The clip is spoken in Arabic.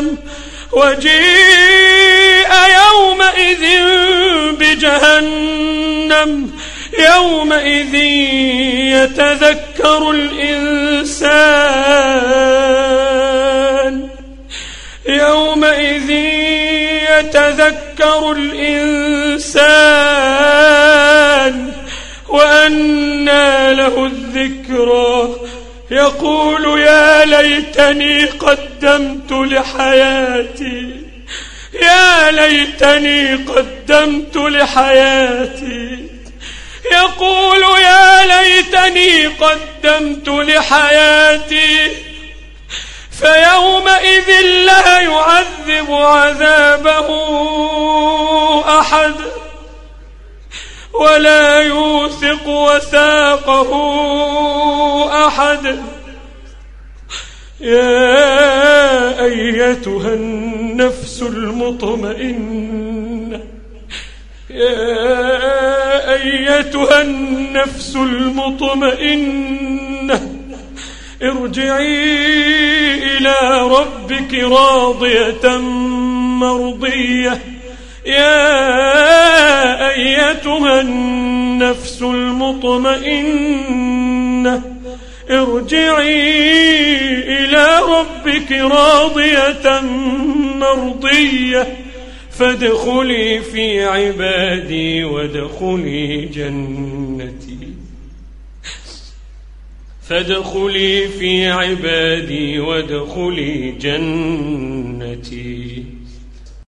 بجهنم وجيء يومئذ بجهنم يومئذ يتذكر الإنسان. يومئذ يتذكر الإنسان وأنى له الذكرى. يقول يا ليتني قدمت لحياتي. يا ليتني قدمت لحياتي. يقول يا ليتني قدمت لحياتي. فيومئذ لا يعذب عذابه أحد ولا يوثق وثاقه أحد. يا أيتها النفس المطمئنة يا أيتها النفس المطمئنة ارجعي إلى ربك راضية مرضية. يا أيتها النفس المطمئنة ارجعي إلى ربك راضية مرضية فادخلي في عبادي وادخلي جنتي. فادخلي في عبادي وادخلي جنتي.